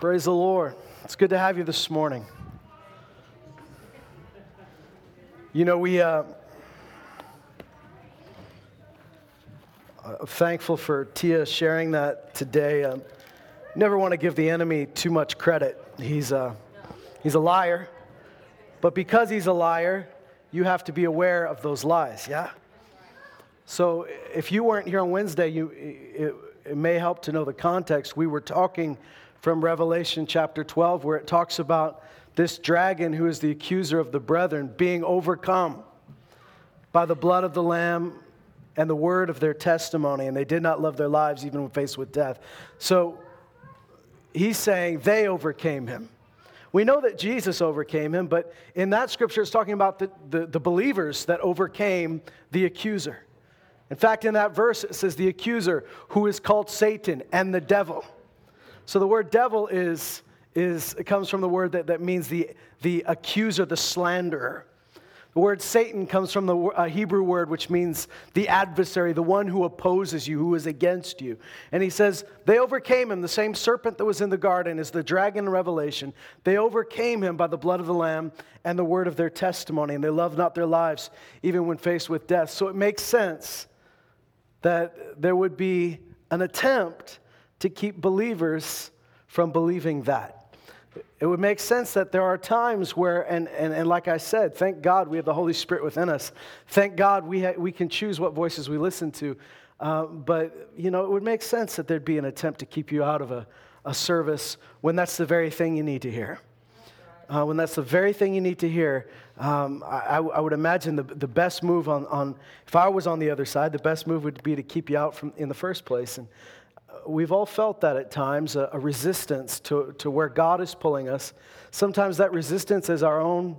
Praise the Lord. It's good to have you this morning. You know, we, uh, I'm thankful for Tia sharing that today. Um, never want to give the enemy too much credit. He's a, he's a liar. But because he's a liar, you have to be aware of those lies, yeah? So if you weren't here on Wednesday, you, it, it may help to know the context. We were talking from Revelation chapter 12, where it talks about this dragon who is the accuser of the brethren being overcome by the blood of the Lamb and the word of their testimony, and they did not love their lives even when faced with death. So he's saying they overcame him. We know that Jesus overcame him, but in that scripture, it's talking about the, the, the, believers that overcame the accuser. In fact, in that verse, it says the accuser, who is called Satan and the devil. So the word devil is, is it comes from the word that, that means the, the accuser, the slanderer. The word Satan comes from the uh, Hebrew word which means the adversary, the one who opposes you, who is against you. And he says, they overcame him. The same serpent that was in the garden is the dragon in Revelation. They overcame him by the blood of the Lamb and the word of their testimony, and they loved not their lives even when faced with death. So it makes sense that there would be an attempt to keep believers from believing that. It would make sense that there are times where, and, and, and like I said, thank God we have the Holy Spirit within us. Thank God we, ha- we can choose what voices we listen to. Uh, but, you know, it would make sense that there'd be an attempt to keep you out of a, a service when that's the very thing you need to hear. Uh, when that's the very thing you need to hear, um, I, I, would imagine the, the best move on, on, if I was on the other side, the best move would be to keep you out from, in the first place. And we've all felt that at times a, a, resistance to, to where God is pulling us. Sometimes that resistance is our own,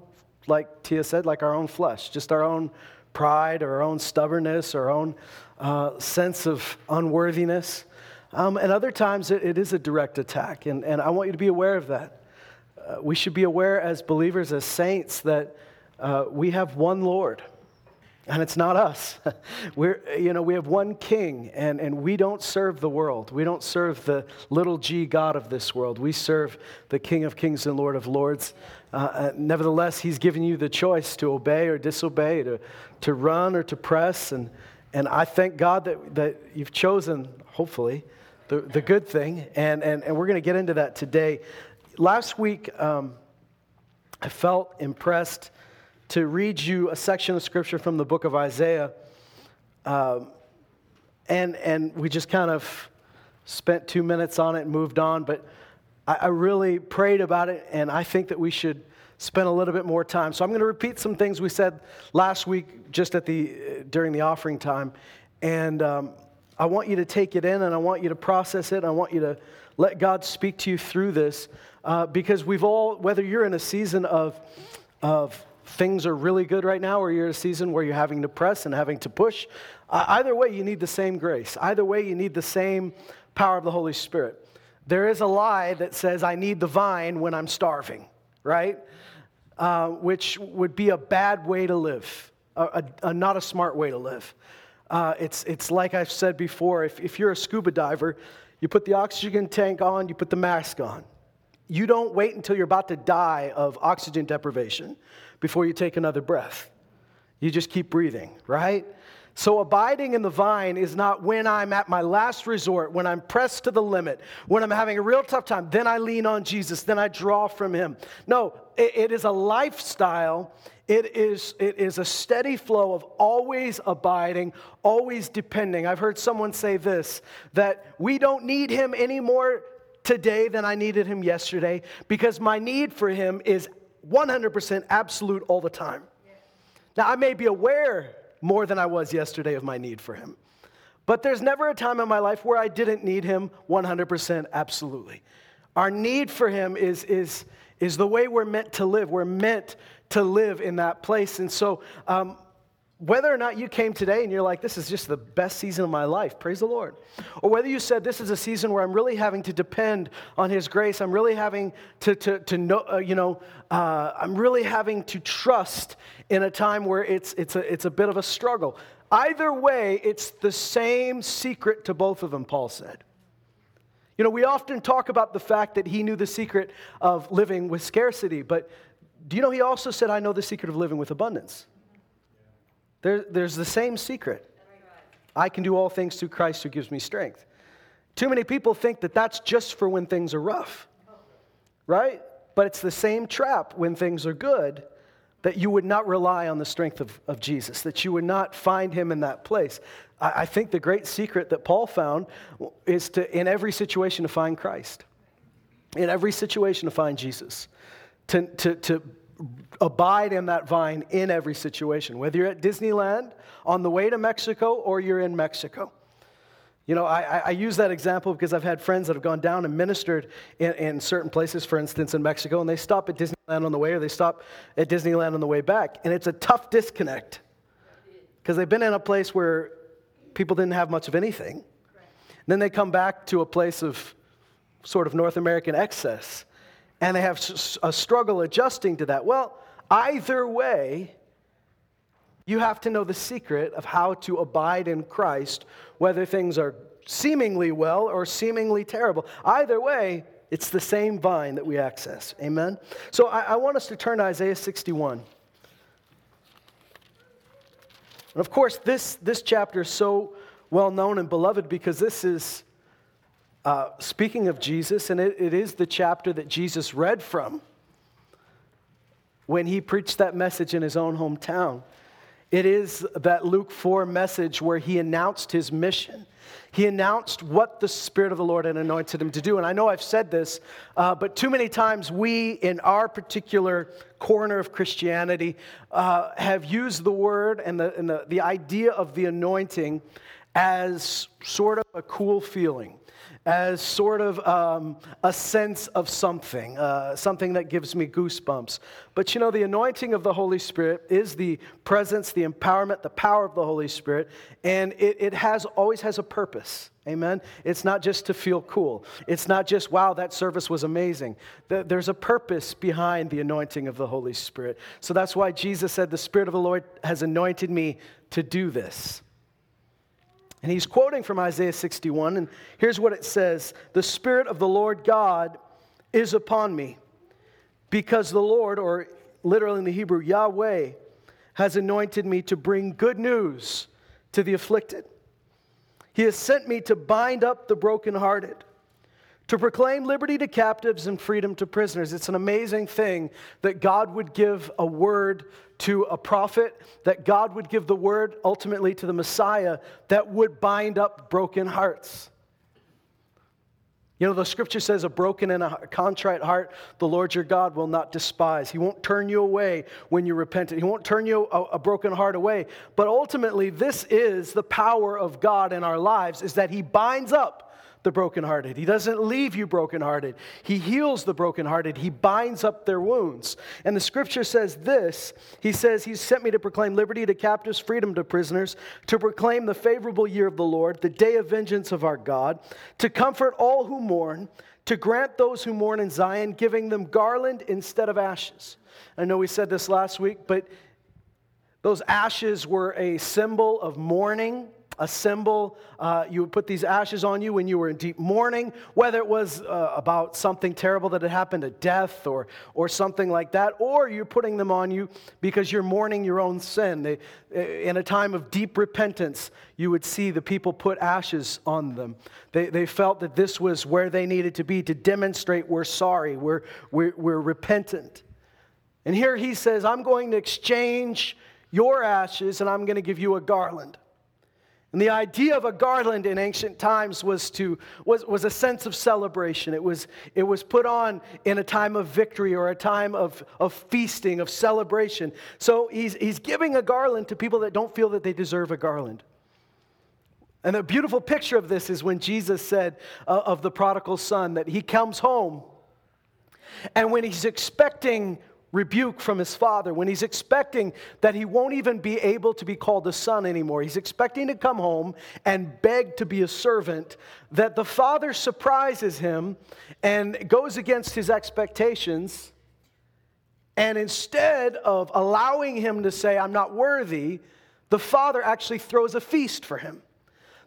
like Tia said, like our own flesh, just our own pride or our own stubbornness or our own uh, sense of unworthiness. Um, and other times it, it is a direct attack. And, and I want you to be aware of that. Uh, we should be aware as believers, as saints, that uh, we have one Lord. And it's not us. We're, you know, we have one king, and, and we don't serve the world. We don't serve the little g God of this world. We serve the King of kings and Lord of lords. Uh, uh, nevertheless, he's given you the choice to obey or disobey, to, to run or to press. And, and I thank God that, that you've chosen, hopefully, the, the good thing. And, and, and we're going to get into that today. Last week, um, I felt impressed to read you a section of scripture from the book of Isaiah. Um, and, and we just kind of spent two minutes on it and moved on. But I, I really prayed about it, and I think that we should spend a little bit more time. So I'm going to repeat some things we said last week just at the, during the offering time. And um, I want you to take it in and I want you to process it. And I want you to let God speak to you through this uh, because we've all, whether you're in a season of, of things are really good right now, or you're in a season where you're having to press and having to push. Uh, either way, you need the same grace. Either way, you need the same power of the Holy Spirit. There is a lie that says, I need the vine when I'm starving, right? Uh, which would be a bad way to live, a, a, a not a smart way to live. Uh, it's, it's like I've said before if, if you're a scuba diver, you put the oxygen tank on, you put the mask on. You don't wait until you're about to die of oxygen deprivation before you take another breath. You just keep breathing, right? So, abiding in the vine is not when I'm at my last resort, when I'm pressed to the limit, when I'm having a real tough time, then I lean on Jesus, then I draw from Him. No, it, it is a lifestyle. It is, it is a steady flow of always abiding, always depending. I've heard someone say this that we don't need Him anymore today than I needed Him yesterday because my need for Him is 100% absolute all the time. Now, I may be aware more than I was yesterday of my need for him, but there's never a time in my life where I didn't need him 100% absolutely. Our need for him is, is, is the way we're meant to live. We're meant to live in that place. And so, um, whether or not you came today and you're like, this is just the best season of my life, praise the Lord. Or whether you said, this is a season where I'm really having to depend on His grace, I'm really having to, to, to know, uh, you know, uh, I'm really having to trust in a time where it's, it's, a, it's a bit of a struggle. Either way, it's the same secret to both of them, Paul said. You know, we often talk about the fact that he knew the secret of living with scarcity, but do you know he also said, I know the secret of living with abundance? There, there's the same secret. I can do all things through Christ who gives me strength. Too many people think that that's just for when things are rough, right? But it's the same trap when things are good that you would not rely on the strength of, of Jesus, that you would not find him in that place. I, I think the great secret that Paul found is to, in every situation, to find Christ, in every situation, to find Jesus, to, to, to abide in that vine in every situation, whether you're at Disneyland, on the way to Mexico, or you're in Mexico. You know, I, I, use that example because I've had friends that have gone down and ministered in, in, certain places, for instance, in Mexico, and they stop at Disneyland on the way or they stop at Disneyland on the way back. And it's a tough disconnect because they've been in a place where people didn't have much of anything. And then they come back to a place of sort of North American excess and they have a struggle adjusting to that. Well, either way, you have to know the secret of how to abide in Christ, whether things are seemingly well or seemingly terrible. Either way, it's the same vine that we access. Amen? So I, I want us to turn to Isaiah 61. And of course, this, this chapter is so well known and beloved because this is uh, speaking of Jesus, and it, it is the chapter that Jesus read from when he preached that message in his own hometown. It is that Luke 4 message where he announced his mission. He announced what the Spirit of the Lord had anointed him to do. And I know I've said this, uh, but too many times we, in our particular corner of Christianity, uh, have used the word and, the, and the, the idea of the anointing as sort of a cool feeling as sort of um, a sense of something, uh, something that gives me goosebumps. But you know, the anointing of the Holy Spirit is the presence, the empowerment, the power of the Holy Spirit, and it, it has always has a purpose. Amen. It's not just to feel cool. It's not just, wow, that service was amazing. There's a purpose behind the anointing of the Holy Spirit. So that's why Jesus said, The Spirit of the Lord has anointed me to do this. And he's quoting from Isaiah 61, and here's what it says The Spirit of the Lord God is upon me, because the Lord, or literally in the Hebrew, Yahweh, has anointed me to bring good news to the afflicted. He has sent me to bind up the brokenhearted to proclaim liberty to captives and freedom to prisoners. It's an amazing thing that God would give a word to a prophet, that God would give the word ultimately to the Messiah that would bind up broken hearts. You know, the scripture says, a broken and a contrite heart, the Lord your God will not despise. He won't turn you away when you repent. He won't turn you a, a, broken heart away. But ultimately, this is the power of God in our lives, is that He binds up the brokenhearted. He doesn't leave you brokenhearted. He heals the brokenhearted. He binds up their wounds. And the scripture says this He says, He sent me to proclaim liberty to captives, freedom to prisoners, to proclaim the favorable year of the Lord, the day of vengeance of our God, to comfort all who mourn, to grant those who mourn in Zion, giving them garland instead of ashes. I know we said this last week, but those ashes were a symbol of mourning a symbol. Uh, you would put these ashes on you when you were in deep mourning, whether it was uh, about something terrible that had happened, a death or, or something like that, or you're putting them on you because you're mourning your own sin. They, in a time of deep repentance, you would see the people put ashes on them. They, they felt that this was where they needed to be to demonstrate we're sorry, we're, we're, we're repentant. And here he says, I'm going to exchange your ashes and I'm going to give you a garland. And the idea of a garland in ancient times was, to, was, was a sense of celebration. It was, it was put on in a time of victory or a time of, of feasting, of celebration. So he's, he's giving a garland to people that don't feel that they deserve a garland. And the beautiful picture of this is when Jesus said uh, of the prodigal son that he comes home, and when he's expecting rebuke from his father, when he's expecting that he won't even be able to be called a son anymore, he's expecting to come home and beg to be a servant, that the father surprises him and goes against his expectations. And instead of allowing him to say, I'm not worthy, the father actually throws a feast for him.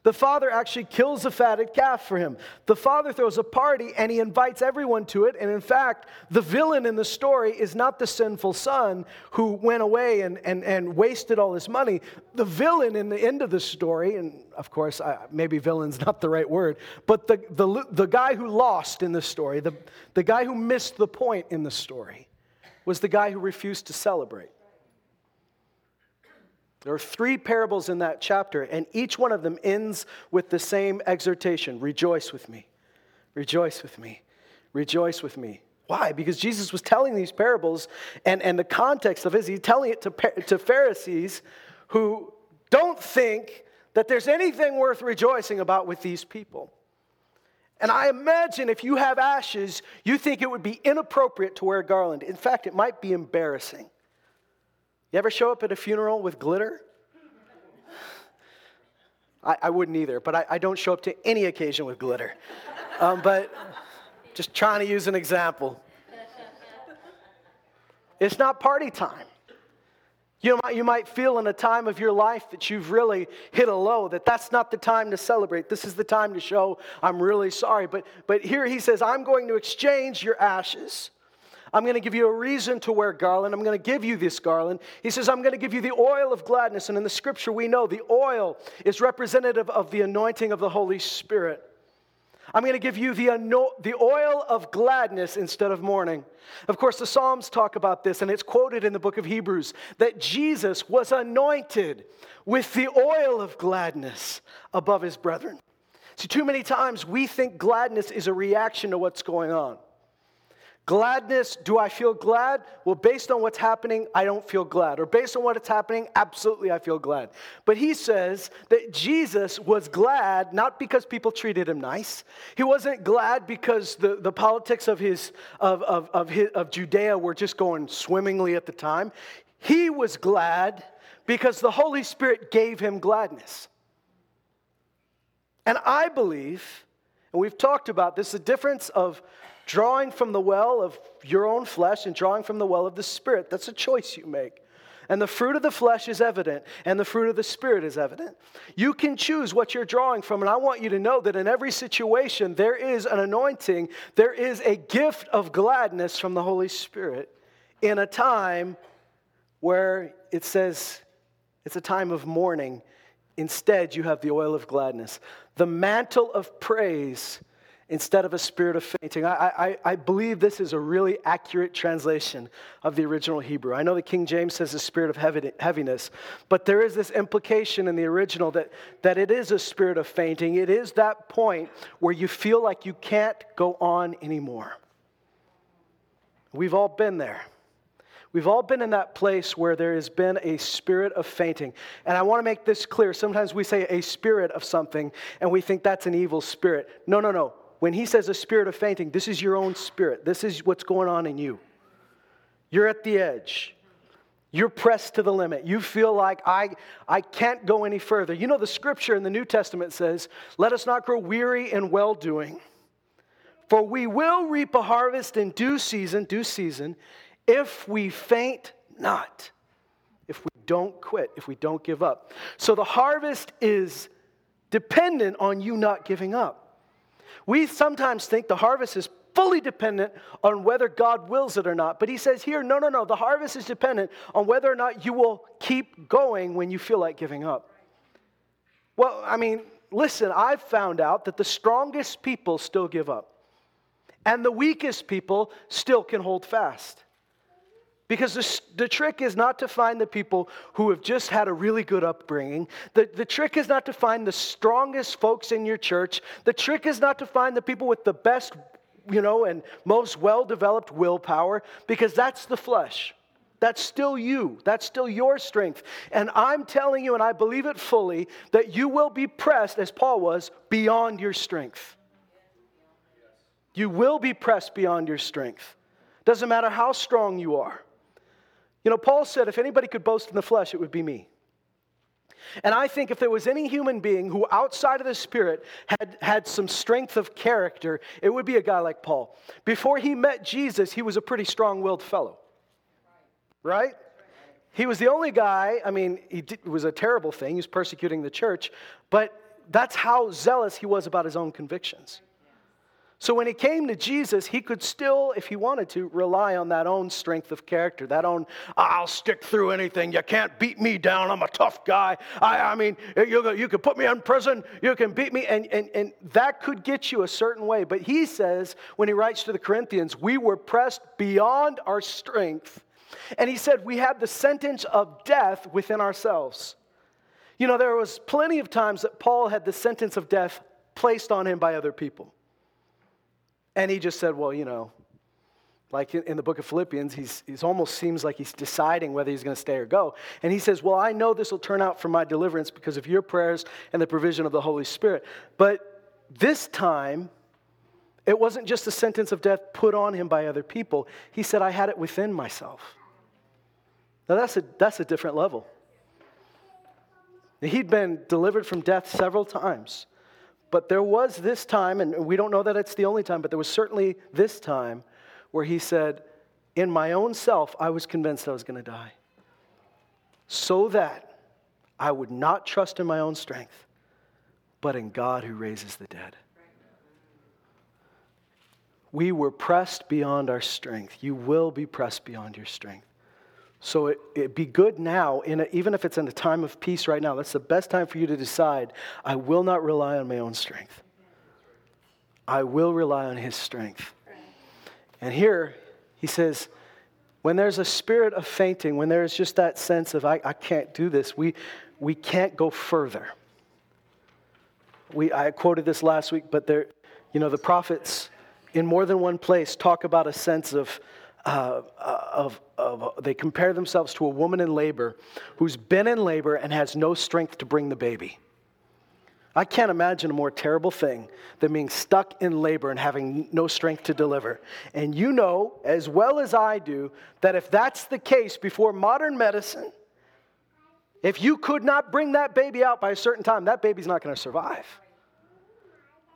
The father actually kills a fatted calf for him. The father throws a party and he invites everyone to it. And in fact, the villain in the story is not the sinful son who went away and, and, and wasted all his money. The villain in the end of the story, and of course, I, maybe villain's not the right word, but the, the, the guy who lost in the story, the, the guy who missed the point in the story, was the guy who refused to celebrate. There are three parables in that chapter, and each one of them ends with the same exhortation Rejoice with me, rejoice with me, rejoice with me. Why? Because Jesus was telling these parables, and, and the context of it is he's telling it to, to Pharisees who don't think that there's anything worth rejoicing about with these people. And I imagine if you have ashes, you think it would be inappropriate to wear a garland. In fact, it might be embarrassing. You ever show up at a funeral with glitter? I, I wouldn't either, but I, I, don't show up to any occasion with glitter. Um, but just trying to use an example. It's not party time. You might, you might feel in a time of your life that you've really hit a low, that that's not the time to celebrate. This is the time to show I'm really sorry. But, but here he says, I'm going to exchange your ashes I'm going to give you a reason to wear garland. I'm going to give you this garland. He says, I'm going to give you the oil of gladness. And in the scripture, we know the oil is representative of the anointing of the Holy Spirit. I'm going to give you the, the oil of gladness instead of mourning. Of course, the Psalms talk about this, and it's quoted in the book of Hebrews that Jesus was anointed with the oil of gladness above his brethren. See, too many times we think gladness is a reaction to what's going on. Gladness, do I feel glad? Well, based on what's happening, I don't feel glad. Or based on what is happening, absolutely I feel glad. But he says that Jesus was glad not because people treated him nice. He wasn't glad because the, the politics of, his, of, of, of, his, of Judea were just going swimmingly at the time. He was glad because the Holy Spirit gave him gladness. And I believe, and we've talked about this, the difference of drawing from the well of your own flesh and drawing from the well of the Spirit. That's a choice you make. And the fruit of the flesh is evident, and the fruit of the Spirit is evident. You can choose what you're drawing from, and I want you to know that in every situation, there is an anointing, there is a gift of gladness from the Holy Spirit in a time where it says it's a time of mourning. Instead, you have the oil of gladness. The mantle of praise instead of a spirit of fainting. I, I, I, believe this is a really accurate translation of the original Hebrew. I know the King James says a spirit of heaviness, but there is this implication in the original that, that it is a spirit of fainting. It is that point where you feel like you can't go on anymore. We've all been there. We've all been in that place where there has been a spirit of fainting. And I want to make this clear. Sometimes we say a spirit of something and we think that's an evil spirit. No, no, no when he says a spirit of fainting, this is your own spirit. This is what's going on in you. You're at the edge. You're pressed to the limit. You feel like I, I can't go any further. You know, the scripture in the New Testament says, Let us not grow weary in well doing, for we will reap a harvest in due season, due season, if we faint not, if we don't quit, if we don't give up. So the harvest is dependent on you not giving up. We sometimes think the harvest is fully dependent on whether God wills it or not. But he says here, no, no, no. The harvest is dependent on whether or not you will keep going when you feel like giving up. Well, I mean, listen, I've found out that the strongest people still give up, and the weakest people still can hold fast. Because the, the trick is not to find the people who have just had a really good upbringing. The, the trick is not to find the strongest folks in your church. The trick is not to find the people with the best, you know, and most well developed willpower, because that's the flesh. That's still you. That's still your strength. And I'm telling you, and I believe it fully, that you will be pressed, as Paul was, beyond your strength. You will be pressed beyond your strength. Doesn't matter how strong you are. You know, Paul said, if anybody could boast in the flesh, it would be me. And I think if there was any human being who outside of the Spirit had, had some strength of character, it would be a guy like Paul. Before he met Jesus, he was a pretty strong willed fellow. Right? He was the only guy, I mean, he did, it was a terrible thing. He was persecuting the church. But that's how zealous he was about his own convictions. So when he came to Jesus, he could still, if he wanted to, rely on that own strength of character, that own, I'll stick through anything. You can't beat me down. I'm a tough guy. I, I mean, you, you can put me in prison. You can beat me. And, and, and that could get you a certain way. But he says, when he writes to the Corinthians, we were pressed beyond our strength. And he said, we had the sentence of death within ourselves. You know, there was plenty of times that Paul had the sentence of death placed on him by other people. And he just said, Well, you know, like in the book of Philippians, he's, he's almost seems like he's deciding whether he's going to stay or go. And he says, Well, I know this will turn out for my deliverance because of your prayers and the provision of the Holy Spirit. But this time, it wasn't just a sentence of death put on him by other people. He said, I had it within myself. Now, that's a, that's a different level. He'd been delivered from death several times. But there was this time, and we don't know that it's the only time, but there was certainly this time where he said, In my own self, I was convinced I was going to die. So that I would not trust in my own strength, but in God who raises the dead. We were pressed beyond our strength. You will be pressed beyond your strength. So it, would be good now, a, even if it's in a time of peace right now, that's the best time for you to decide I will not rely on my own strength. I will rely on his strength. And here he says, when there's a spirit of fainting, when there's just that sense of I, I can't do this, we, we can't go further. We, I quoted this last week, but there, you know, the prophets in more than one place talk about a sense of uh, of, of, they compare themselves to a woman in labor who's been in labor and has no strength to bring the baby. I can't imagine a more terrible thing than being stuck in labor and having no strength to deliver. And you know, as well as I do, that if that's the case before modern medicine, if you could not bring that baby out by a certain time, that baby's not going to survive.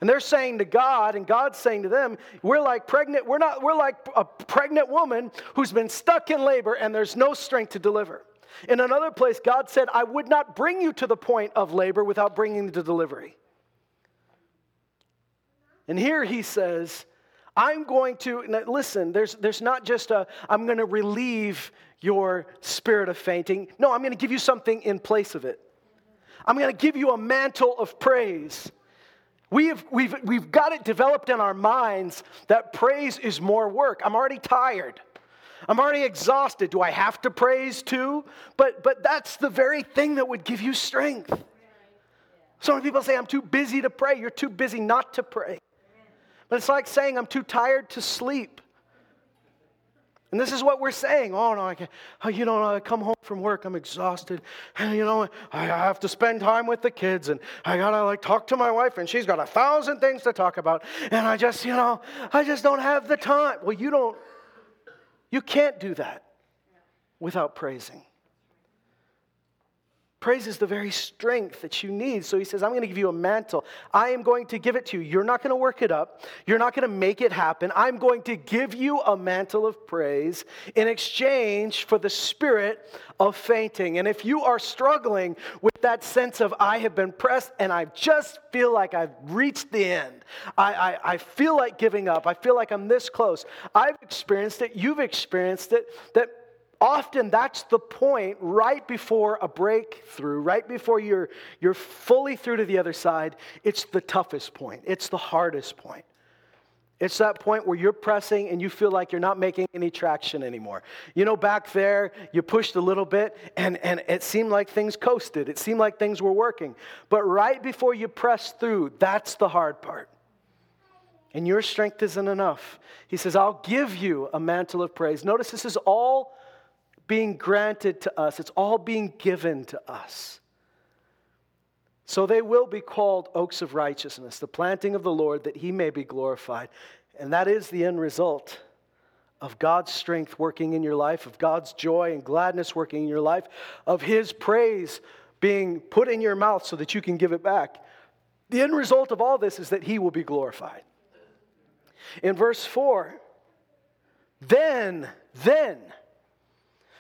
And they're saying to God, and God's saying to them, we're like pregnant, we're not, we're like a pregnant woman who's been stuck in labor and there's no strength to deliver. In another place, God said, I would not bring you to the point of labor without bringing to delivery. And here he says, I'm going to, listen, there's, there's not just a, I'm going to relieve your spirit of fainting. No, I'm going to give you something in place of it. I'm going to give you a mantle of praise. We have, we've, we've got it developed in our minds that praise is more work. I'm already tired. I'm already exhausted. Do I have to praise too? But, but that's the very thing that would give you strength. So many people say, I'm too busy to pray. You're too busy not to pray. But it's like saying, I'm too tired to sleep. And this is what we're saying. Oh, no, I can't. Oh, you know, I come home from work, I'm exhausted. And, you know, I have to spend time with the kids, and I got to, like, talk to my wife, and she's got a thousand things to talk about. And I just, you know, I just don't have the time. Well, you don't, you can't do that without praising. Praise is the very strength that you need. So he says, I'm going to give you a mantle. I am going to give it to you. You're not going to work it up. You're not going to make it happen. I'm going to give you a mantle of praise in exchange for the spirit of fainting. And if you are struggling with that sense of, I have been pressed and I just feel like I've reached the end, I, I, I feel like giving up, I feel like I'm this close, I've experienced it, you've experienced it, that often that's the point right before a breakthrough, right before you're, you're fully through to the other side. It's the toughest point, it's the hardest point. It's that point where you're pressing and you feel like you're not making any traction anymore. You know, back there, you pushed a little bit and, and it seemed like things coasted. It seemed like things were working. But right before you press through, that's the hard part. And your strength isn't enough. He says, I'll give you a mantle of praise. Notice this is all being granted to us, it's all being given to us. So they will be called oaks of righteousness, the planting of the Lord, that he may be glorified. And that is the end result of God's strength working in your life, of God's joy and gladness working in your life, of his praise being put in your mouth so that you can give it back. The end result of all this is that he will be glorified. In verse 4, then, then,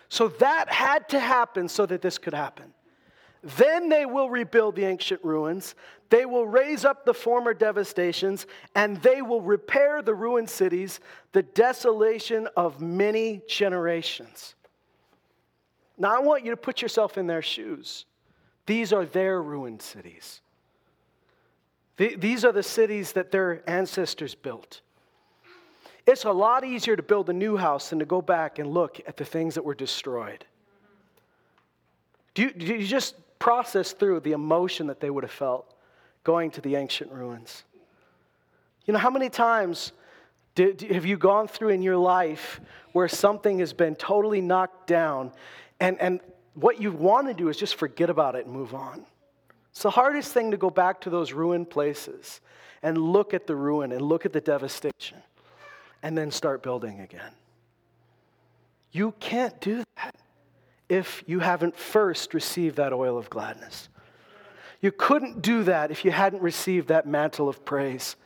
so that had to happen so that this could happen. Then they will rebuild the ancient ruins. They will raise up the former devastations, and they will repair the ruined cities, the desolation of many generations. Now, I want you to put yourself in their shoes. These are their ruined cities. These are the cities that their ancestors built. It's a lot easier to build a new house than to go back and look at the things that were destroyed. Do you, do you just process through the emotion that they would have felt going to the ancient ruins? You know, how many times did, have you gone through in your life where something has been totally knocked down and, and what you want to do is just forget about it and move on? It's the hardest thing to go back to those ruined places and look at the ruin and look at the devastation and then start building again. You can't do that if you haven't first received that oil of gladness. You couldn't do that if you hadn't received that mantle of praise.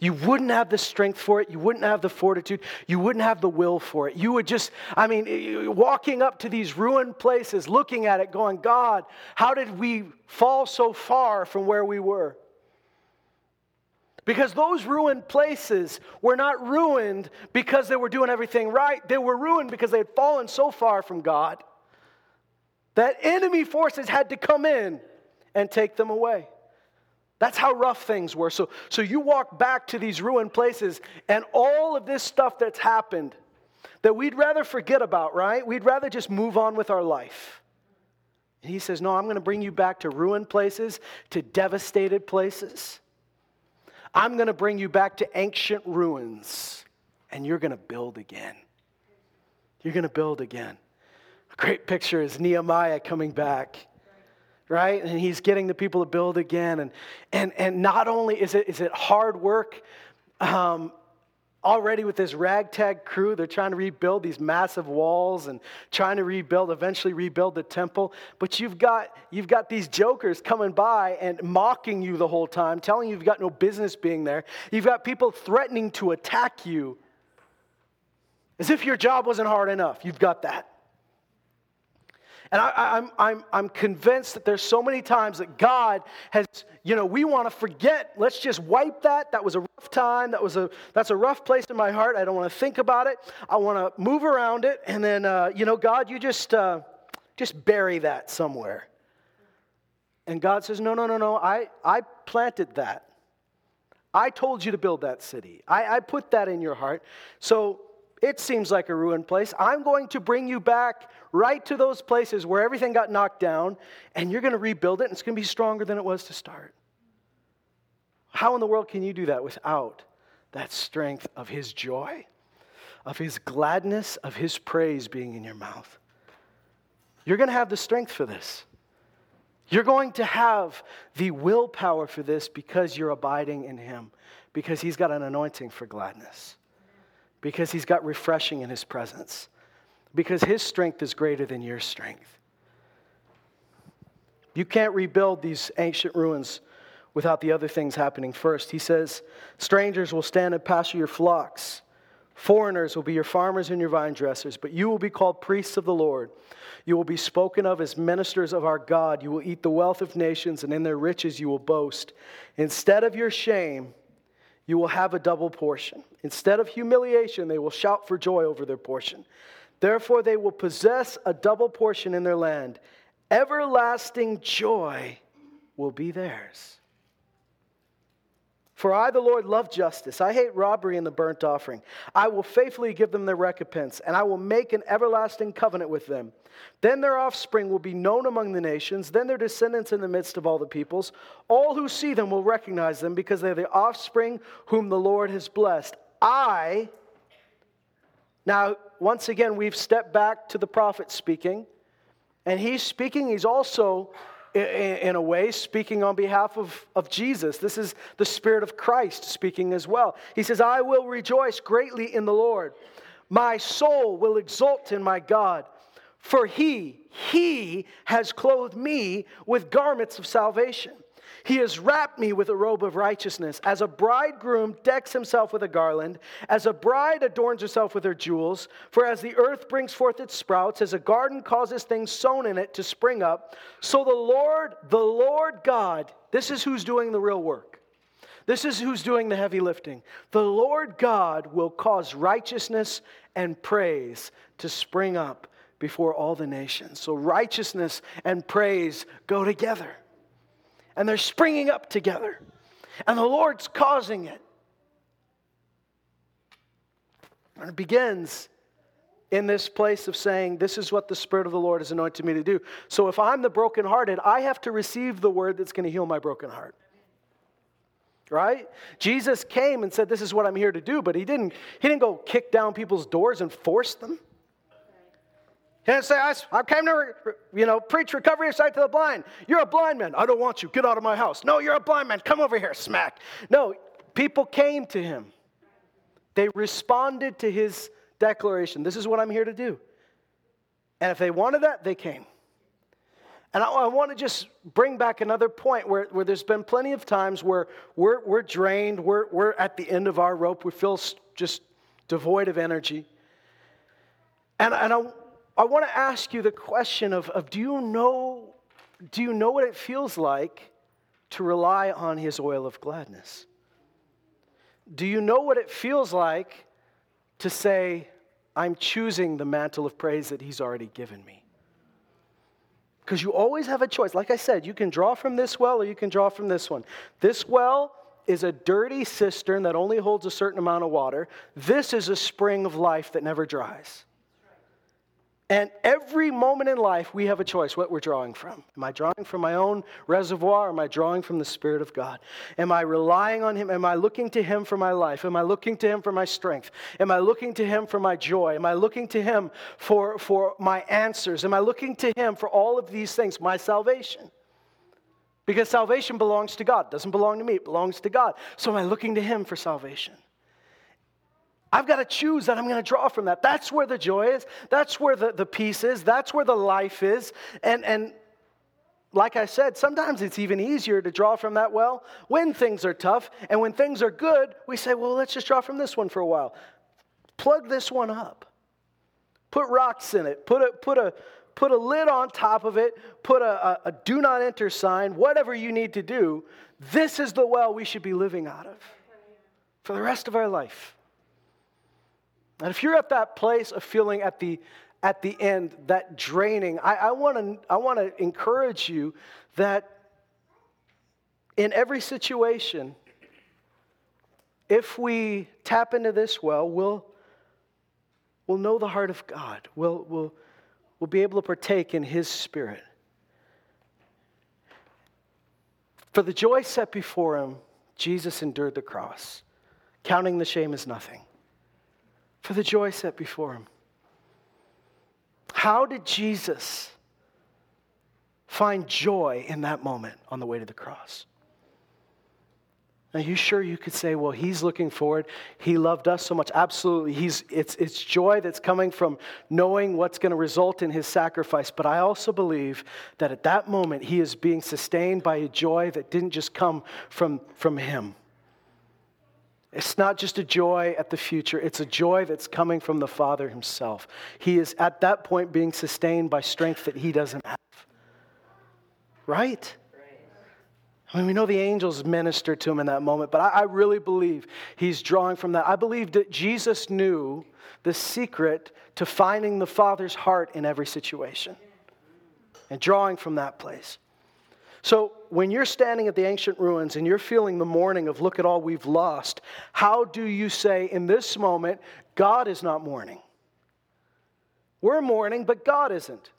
You wouldn't have the strength for it. You wouldn't have the fortitude. You wouldn't have the will for it. You would just, I mean, walking up to these ruined places, looking at it, going, God, how did we fall so far from where we were? Because those ruined places were not ruined because they were doing everything right. They were ruined because they had fallen so far from God that enemy forces had to come in and take them away. That's how rough things were. So, so you walk back to these ruined places, and all of this stuff that's happened that we'd rather forget about, right? We'd rather just move on with our life. And he says, No, I'm going to bring you back to ruined places, to devastated places. I'm going to bring you back to ancient ruins, and you're going to build again. You're going to build again. A great picture is Nehemiah coming back right? And he's getting the people to build again. And, and, and not only is it, is it hard work, um, already with this ragtag crew, they're trying to rebuild these massive walls and trying to rebuild, eventually rebuild the temple. But you've got, you've got these jokers coming by and mocking you the whole time, telling you you've got no business being there. You've got people threatening to attack you as if your job wasn't hard enough. You've got that. And I, am I'm, I'm, I'm convinced that there's so many times that God has, you know, we want to forget. Let's just wipe that. That was a rough time. That was a, that's a rough place in my heart. I don't want to think about it. I want to move around it. And then, uh, you know, God, you just, uh, just bury that somewhere. And God says, no, no, no, no. I, I planted that. I told you to build that city. I, I put that in your heart. So it seems like a ruined place. I'm going to bring you back right to those places where everything got knocked down, and you're going to rebuild it, and it's going to be stronger than it was to start. How in the world can you do that without that strength of His joy, of His gladness, of His praise being in your mouth? You're going to have the strength for this. You're going to have the willpower for this because you're abiding in Him, because He's got an anointing for gladness because he's got refreshing in his presence, because his strength is greater than your strength. You can't rebuild these ancient ruins without the other things happening first. He says, Strangers will stand and pasture your flocks. Foreigners will be your farmers and your vine dressers, but you will be called priests of the Lord. You will be spoken of as ministers of our God. You will eat the wealth of nations, and in their riches you will boast. Instead of your shame, you will have a double portion. Instead of humiliation, they will shout for joy over their portion. Therefore, they will possess a double portion in their land. Everlasting joy will be theirs. For I, the Lord, love justice. I hate robbery and the burnt offering. I will faithfully give them their recompense, and I will make an everlasting covenant with them. Then their offspring will be known among the nations, then their descendants in the midst of all the peoples. All who see them will recognize them because they are the offspring whom the Lord has blessed. I, now, once again, we've stepped back to the prophet speaking, and he's speaking, he's also in a way, speaking on behalf of, of Jesus. This is the Spirit of Christ speaking as well. He says, I will rejoice greatly in the Lord. My soul will exult in my God, for he, he has clothed me with garments of salvation. He has wrapped me with a robe of righteousness. As a bridegroom decks himself with a garland, as a bride adorns herself with her jewels. For as the earth brings forth its sprouts, as a garden causes things sown in it to spring up, so the Lord, the Lord God, this is who's doing the real work. This is who's doing the heavy lifting. The Lord God will cause righteousness and praise to spring up before all the nations. So righteousness and praise go together. And they're springing up together. And the Lord's causing it. And it begins in this place of saying, This is what the Spirit of the Lord has anointed me to do. So if I'm the brokenhearted, I have to receive the word that's going to heal my broken heart. Right? Jesus came and said, This is what I'm here to do, but he didn't, he didn't go kick down people's doors and force them. Didn't say, I, I came to, you know, preach recovery of sight to the blind. You're a blind man. I don't want you. Get out of my house. No, you're a blind man. Come over here. Smack. No, people came to him. They responded to his declaration. This is what I'm here to do. And if they wanted that, they came. And I, I want to just bring back another point where, where there's been plenty of times where we're, we're drained, we're, we're at the end of our rope, we feel just devoid of energy. And, and I, I want to ask you the question of, of do, you know, do you know what it feels like to rely on his oil of gladness? Do you know what it feels like to say, I'm choosing the mantle of praise that he's already given me? Because you always have a choice. Like I said, you can draw from this well or you can draw from this one. This well is a dirty cistern that only holds a certain amount of water. This is a spring of life that never dries. And every moment in life, we have a choice what we're drawing from. Am I drawing from my own reservoir? Am I drawing from the Spirit of God? Am I relying on Him? Am I looking to Him for my life? Am I looking to Him for my strength? Am I looking to Him for my joy? Am I looking to Him for, for my answers? Am I looking to Him for all of these things, my salvation? Because salvation belongs to God, it doesn't belong to me, it belongs to God. So am I looking to Him for salvation? I've got to choose that I'm going to draw from that. That's where the joy is. That's where the, the peace is. That's where the life is. And, and like I said, sometimes it's even easier to draw from that well when things are tough. And when things are good, we say, well, let's just draw from this one for a while. Plug this one up. Put rocks in it. Put a, put a, put a lid on top of it. Put a, a, a do not enter sign. Whatever you need to do. This is the well we should be living out of for the rest of our life. And if you're at that place of feeling at the at the end, that draining, I, want to I want to encourage you that in every situation, if we tap into this well, we'll, we'll know the heart of God. We'll, we'll, we'll be able to partake in His Spirit. For the joy set before Him, Jesus endured the cross, counting the shame as nothing for the joy set before him. How did Jesus find joy in that moment on the way to the cross? Are you sure you could say, well, he's looking forward. He loved us so much. Absolutely. He's, it's, it's joy that's coming from knowing what's going to result in his sacrifice. But I also believe that at that moment, he is being sustained by a joy that didn't just come from, from him. It's not just a joy at the future, it's a joy that's coming from the Father Himself. He is at that point being sustained by strength that He doesn't have. Right? I mean, we know the angels ministered to him in that moment, but I, I, really believe he's drawing from that. I believe that Jesus knew the secret to finding the Father's heart in every situation and drawing from that place. So, when you're standing at the ancient ruins and you're feeling the mourning of, look at all we've lost, how do you say in this moment, God is not mourning? We're mourning, but God isn't.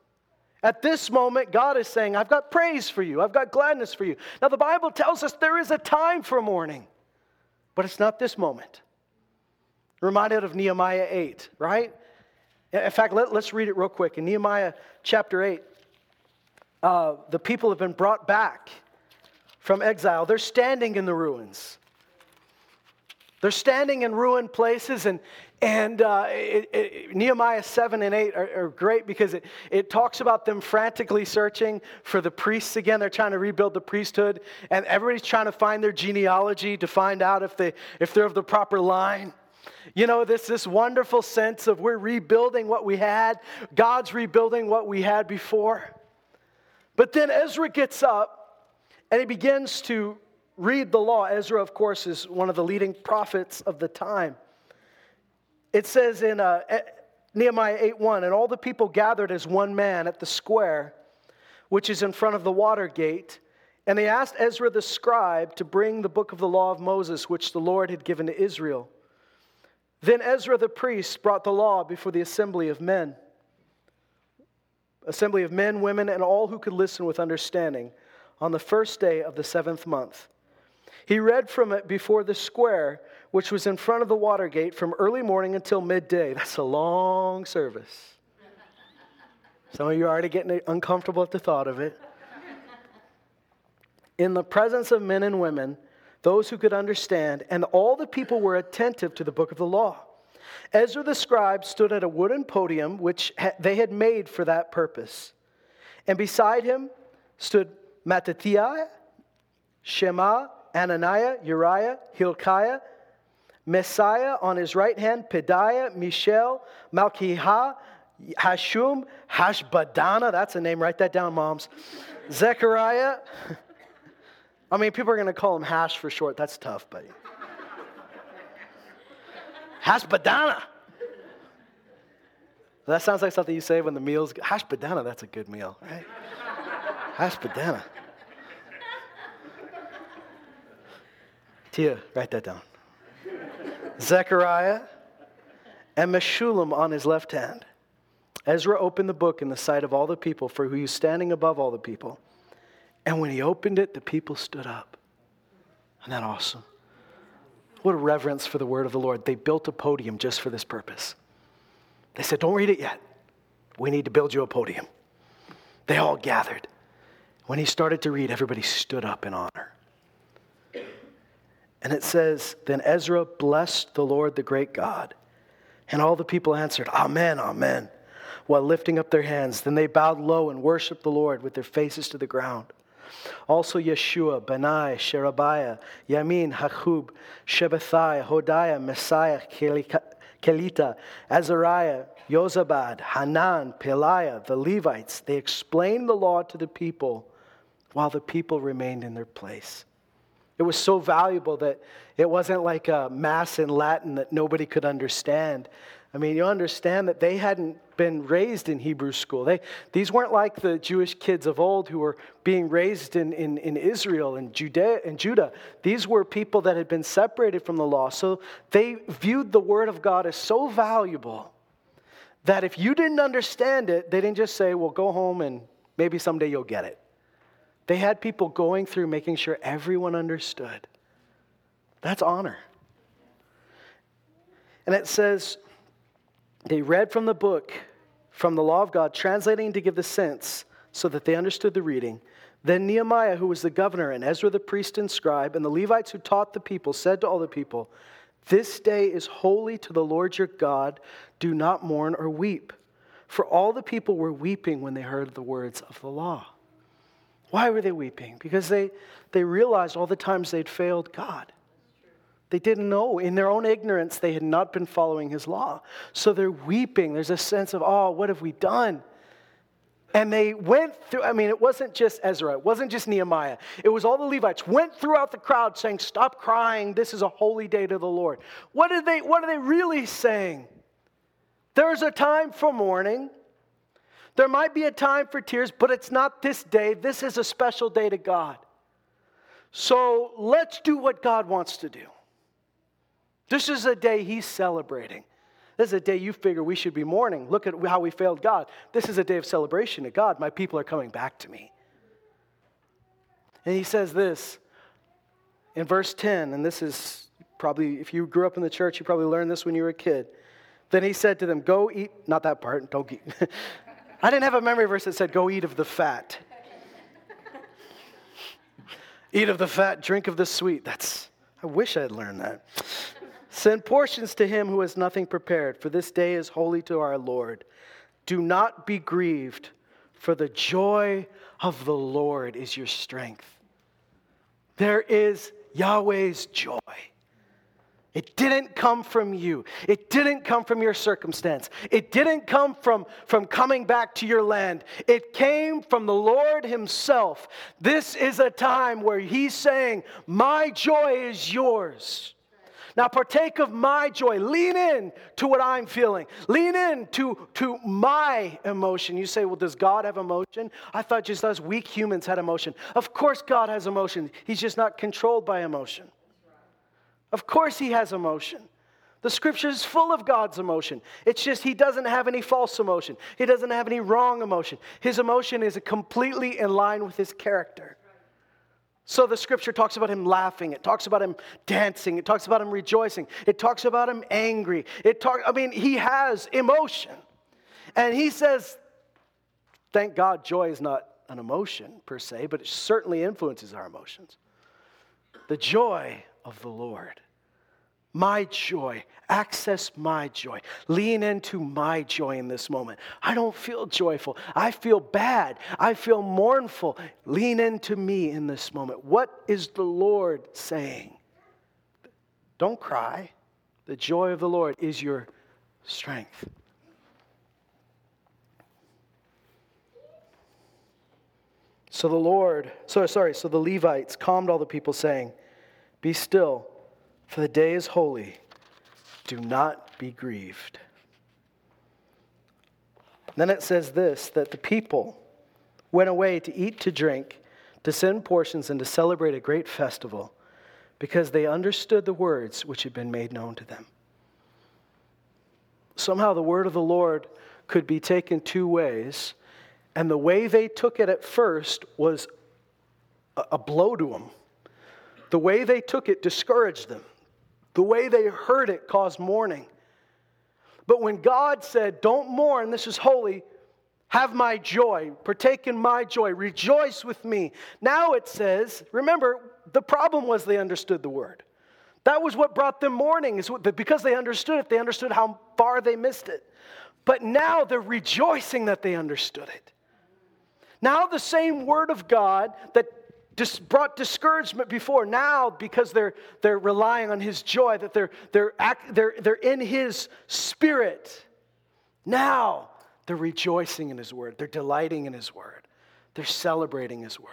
At this moment, God is saying, I've got praise for you, I've got gladness for you. Now, the Bible tells us there is a time for mourning, but it's not this moment. Reminded of Nehemiah 8, right? In fact, let, us read it real quick. In Nehemiah chapter 8, uh, the people have been brought back from exile. They're standing in the ruins. They're standing in ruined places, and And uh, it, it, Nehemiah 7 and 8 are, are, great because it, it talks about them frantically searching for the priests again. They're trying to rebuild the priesthood, and everybody's trying to find their genealogy to find out if, they, if they're of the proper line. You know, this, this wonderful sense of we're rebuilding what we had, God's rebuilding what we had before. But then Ezra gets up and he begins to read the law. Ezra, of course, is one of the leading prophets of the time. It says in uh, Nehemiah 8 1, and all the people gathered as one man at the square, which is in front of the water gate. And they asked Ezra the scribe to bring the book of the law of Moses, which the Lord had given to Israel. Then Ezra the priest brought the law before the assembly of men. Assembly of men, women, and all who could listen with understanding on the first day of the seventh month. He read from it before the square, which was in front of the water gate from early morning until midday. That's a long service. Some of you are already getting uncomfortable at the thought of it. In the presence of men and women, those who could understand, and all the people were attentive to the book of the law. Ezra the scribe stood at a wooden podium which they had made for that purpose. And beside him stood Mattithiah, Shema, Anaiah, Uriah, Hilkiah, Maaseiah on his right hand, Pedaiah, Mishael, Malchijah, Hashum, Hashbadana, that's a name, write that down, moms. Zechariah, I mean, people are going to call him Hash for short. That's tough, buddy. Hashbadana. That sounds like something you say when the meal's Hashbadana, that's a good meal, right? Hashbadana. Tia, write that down. Zechariah and Meshullam on his left hand. Ezra opened the book in the sight of all the people, for he was standing above all the people. And when he opened it, the people stood up. Isn't that awesome? What a reverence for the word of the Lord. They built a podium just for this purpose. They said, Don't read it yet. We need to build you a podium. They all gathered. When he started to read, everybody stood up in honor. And it says, Then Ezra blessed the Lord, the great God. And all the people answered, Amen, Amen, while lifting up their hands. Then they bowed low and worshiped the Lord with their faces to the ground. Also Yeshua, Benai, Sherebiah, Yamin, Hachub, Shabbethai, Hodiah, Maaseiah, Kelita, Azariah, Yozabad, Hanan, Pelaiah, the Levites, they explained the law to the people while the people remained in their place. It was so valuable that it wasn't like a mass in Latin that nobody could understand. I mean, you understand that they hadn't been raised in Hebrew school. They, these weren't like the Jewish kids of old who were being raised in, in, in Israel and Judea, and Judah. These were people that had been separated from the law. So they viewed the Word of God as so valuable that if you didn't understand it, they didn't just say, well, go home and maybe someday you'll get it. They had people going through making sure everyone understood. That's honor. And it says, they read from the book, from the law of God, translating to give the sense so that they understood the reading. Then Nehemiah, who was the governor, and Ezra the priest and scribe, and the Levites who taught the people, said to all the people, This day is holy to the Lord your God. Do not mourn or weep. For all the people were weeping when they heard the words of the law. Why were they weeping? Because they, they realized all the times they'd failed God. They didn't know. In their own ignorance, they had not been following his law. So they're weeping. There's a sense of, oh, what have we done? And they went through, I mean, it wasn't just Ezra, it wasn't just Nehemiah. It was all the Levites went throughout the crowd saying, Stop crying, this is a holy day to the Lord. What, did they, what are they really saying? There's a time for mourning, there might be a time for tears, but it's not this day. This is a special day to God. So let's do what God wants to do. This is a day He's celebrating. This is a day you figure we should be mourning. Look at how we failed God. This is a day of celebration to God. My people are coming back to me. And He says this in verse 10, and this is probably, if you grew up in the church, you probably learned this when you were a kid. Then he said to them, Go eat, not that part, don't eat. I didn't have a memory verse that said, Go eat of the fat. eat of the fat, drink of the sweet. That's, I wish I had learned that. Send portions to him who has nothing prepared, for this day is holy to our Lord. Do not be grieved, for the joy of the Lord is your strength. There is Yahweh's joy. It didn't come from you. It didn't come from your circumstance. It didn't come from, from coming back to your land. It came from the Lord Himself. This is a time where He's saying, My joy is yours. Now partake of my joy. Lean in to what I'm feeling. Lean in to, to my emotion. You say, well, does God have emotion? I thought just us weak humans had emotion. Of course, God has emotion. He's just not controlled by emotion. Of course, He has emotion. The scripture is full of God's emotion. It's just He doesn't have any false emotion, He doesn't have any wrong emotion. His emotion is completely in line with His character. So the scripture talks about him laughing, it talks about him dancing, it talks about him rejoicing, it talks about him angry. It talk I mean, he has emotion. And he says, thank God joy is not an emotion per se, but it certainly influences our emotions. The joy of the Lord my joy. Access my joy. Lean into my joy in this moment. I don't feel joyful. I feel bad. I feel mournful. Lean into me in this moment. What is the Lord saying? Don't cry. The joy of the Lord is your strength. So the Lord, so sorry, so the Levites calmed all the people, saying, Be still for the day is holy. Do not be grieved. Then it says this that the people went away to eat, to drink, to send portions, and to celebrate a great festival because they understood the words which had been made known to them. Somehow the word of the Lord could be taken two ways, and the way they took it at first was a blow to them. The way they took it discouraged them. The way they heard it caused mourning. But when God said, Don't mourn, this is holy, have my joy, partake in my joy, rejoice with me. Now it says, remember, the problem was they understood the word. That was what brought them mourning, is because they understood it, they understood how far they missed it. But now they're rejoicing that they understood it. Now, the same word of God that dis- brought discouragement before. Now, because they're, they're relying on His joy, that they're, they're, act, they're, they're in His Spirit, now they're rejoicing in His Word. They're delighting in His Word. They're celebrating His Word.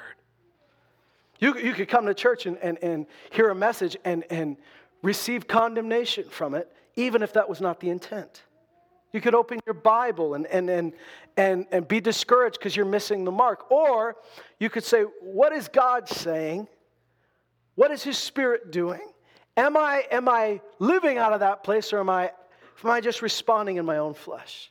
You, you could come to church and, and, and hear a message and, and receive condemnation from it, even if that was not the intent. You could open your Bible and, and, and, and, and be discouraged because you're missing the mark. Or you could say, What is God saying? What is His Spirit doing? Am I, am I living out of that place or am I, am I just responding in my own flesh?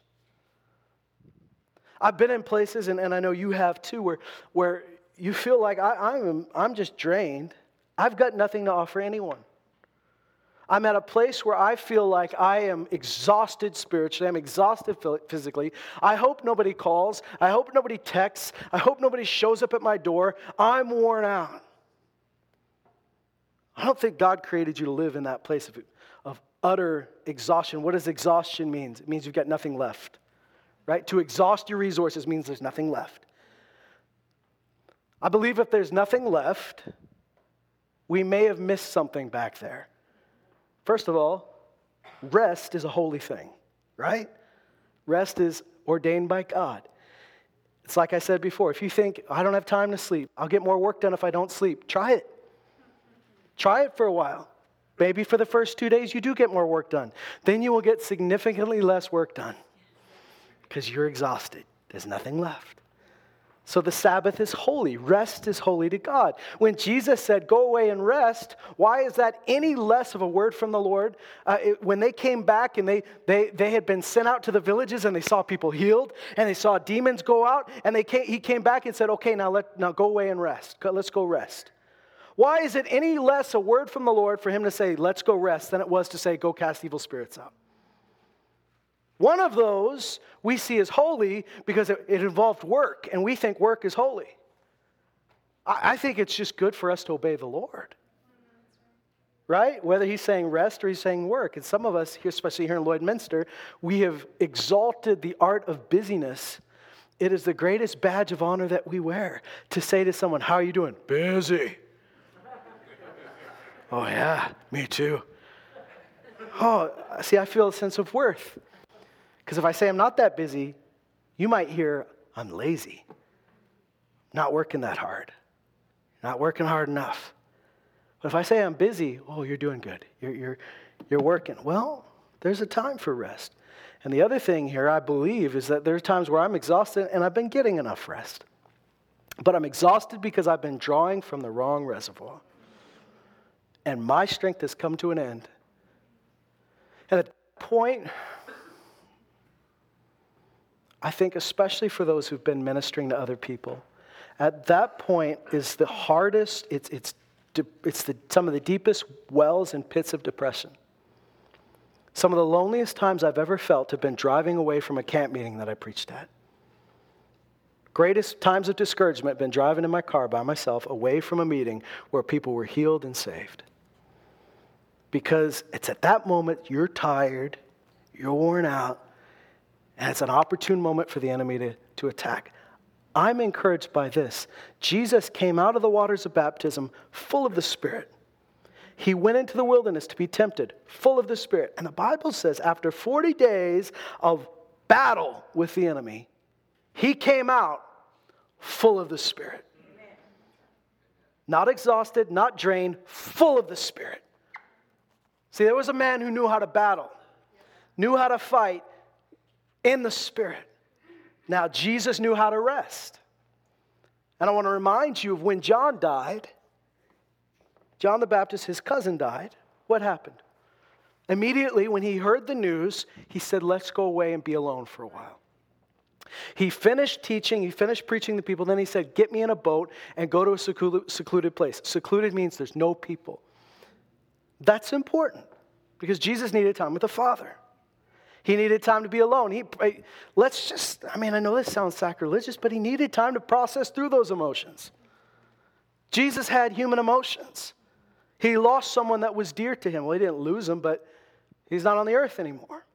I've been in places, and, and I know you have too, where, where you feel like I, I'm, I'm just drained. I've got nothing to offer anyone. I'm at a place where I feel like I am exhausted spiritually. I'm exhausted physically. I hope nobody calls. I hope nobody texts. I hope nobody shows up at my door. I'm worn out. I don't think God created you to live in that place of, of utter exhaustion. What does exhaustion mean? It means you've got nothing left, right? To exhaust your resources means there's nothing left. I believe if there's nothing left, we may have missed something back there. First of all, rest is a holy thing, right? Rest is ordained by God. It's like I said before if you think, I don't have time to sleep, I'll get more work done if I don't sleep, try it. Try it for a while. Maybe for the first two days you do get more work done. Then you will get significantly less work done because you're exhausted. There's nothing left. So the Sabbath is holy. Rest is holy to God. When Jesus said, Go away and rest, why is that any less of a word from the Lord? Uh, it, when they came back and they, they, they had been sent out to the villages and they saw people healed and they saw demons go out, and they came, he came back and said, Okay, now, let, now go away and rest. Let's go rest. Why is it any less a word from the Lord for him to say, Let's go rest, than it was to say, Go cast evil spirits out? One of those we see as holy because it, it involved work, and we think work is holy. I, I think it's just good for us to obey the Lord. right? Whether he's saying rest or he's saying work. And some of us, here, especially here in Lloydminster, we have exalted the art of busyness. It is the greatest badge of honor that we wear to say to someone, How are you doing? Busy. oh, yeah, me too. Oh, see, I feel a sense of worth. Because if I say I'm not that busy, you might hear, I'm lazy, not working that hard, not working hard enough. But if I say I'm busy, oh, you're doing good. You're, you're, you're working. Well, there's a time for rest. And the other thing here, I believe, is that there are times where I'm exhausted and I've been getting enough rest. But I'm exhausted because I've been drawing from the wrong reservoir. And my strength has come to an end. And at that point, I think, especially for those who've been ministering to other people, at that point is the hardest, it's, it's it's the, some of the deepest wells and pits of depression. Some of the loneliest times I've ever felt have been driving away from a camp meeting that I preached at. Greatest times of discouragement have been driving in my car by myself away from a meeting where people were healed and saved. Because it's at that moment you're tired, you're worn out, and it's an opportune moment for the enemy to, to attack. I'm encouraged by this. Jesus came out of the waters of baptism full of the Spirit. He went into the wilderness to be tempted, full of the Spirit. And the Bible says after 40 days of battle with the enemy, he came out full of the Spirit. Not exhausted, not drained, full of the Spirit. See, there was a man who knew how to battle, knew how to fight in the Spirit. Now, Jesus knew how to rest. And I want to remind you of when John died. John the Baptist, his cousin, died. What happened? Immediately, when he heard the news, he said, Let's go away and be alone for a while. He finished teaching, he finished preaching to people, then he said, Get me in a boat and go to a secluded place. Secluded means there's no people. That's important because Jesus needed time with the Father. He needed time to be alone. He, let's just, I mean, I know this sounds sacrilegious, but he needed time to process through those emotions. Jesus had human emotions. He lost someone that was dear to him. Well, he didn't lose him, but he's not on the earth anymore.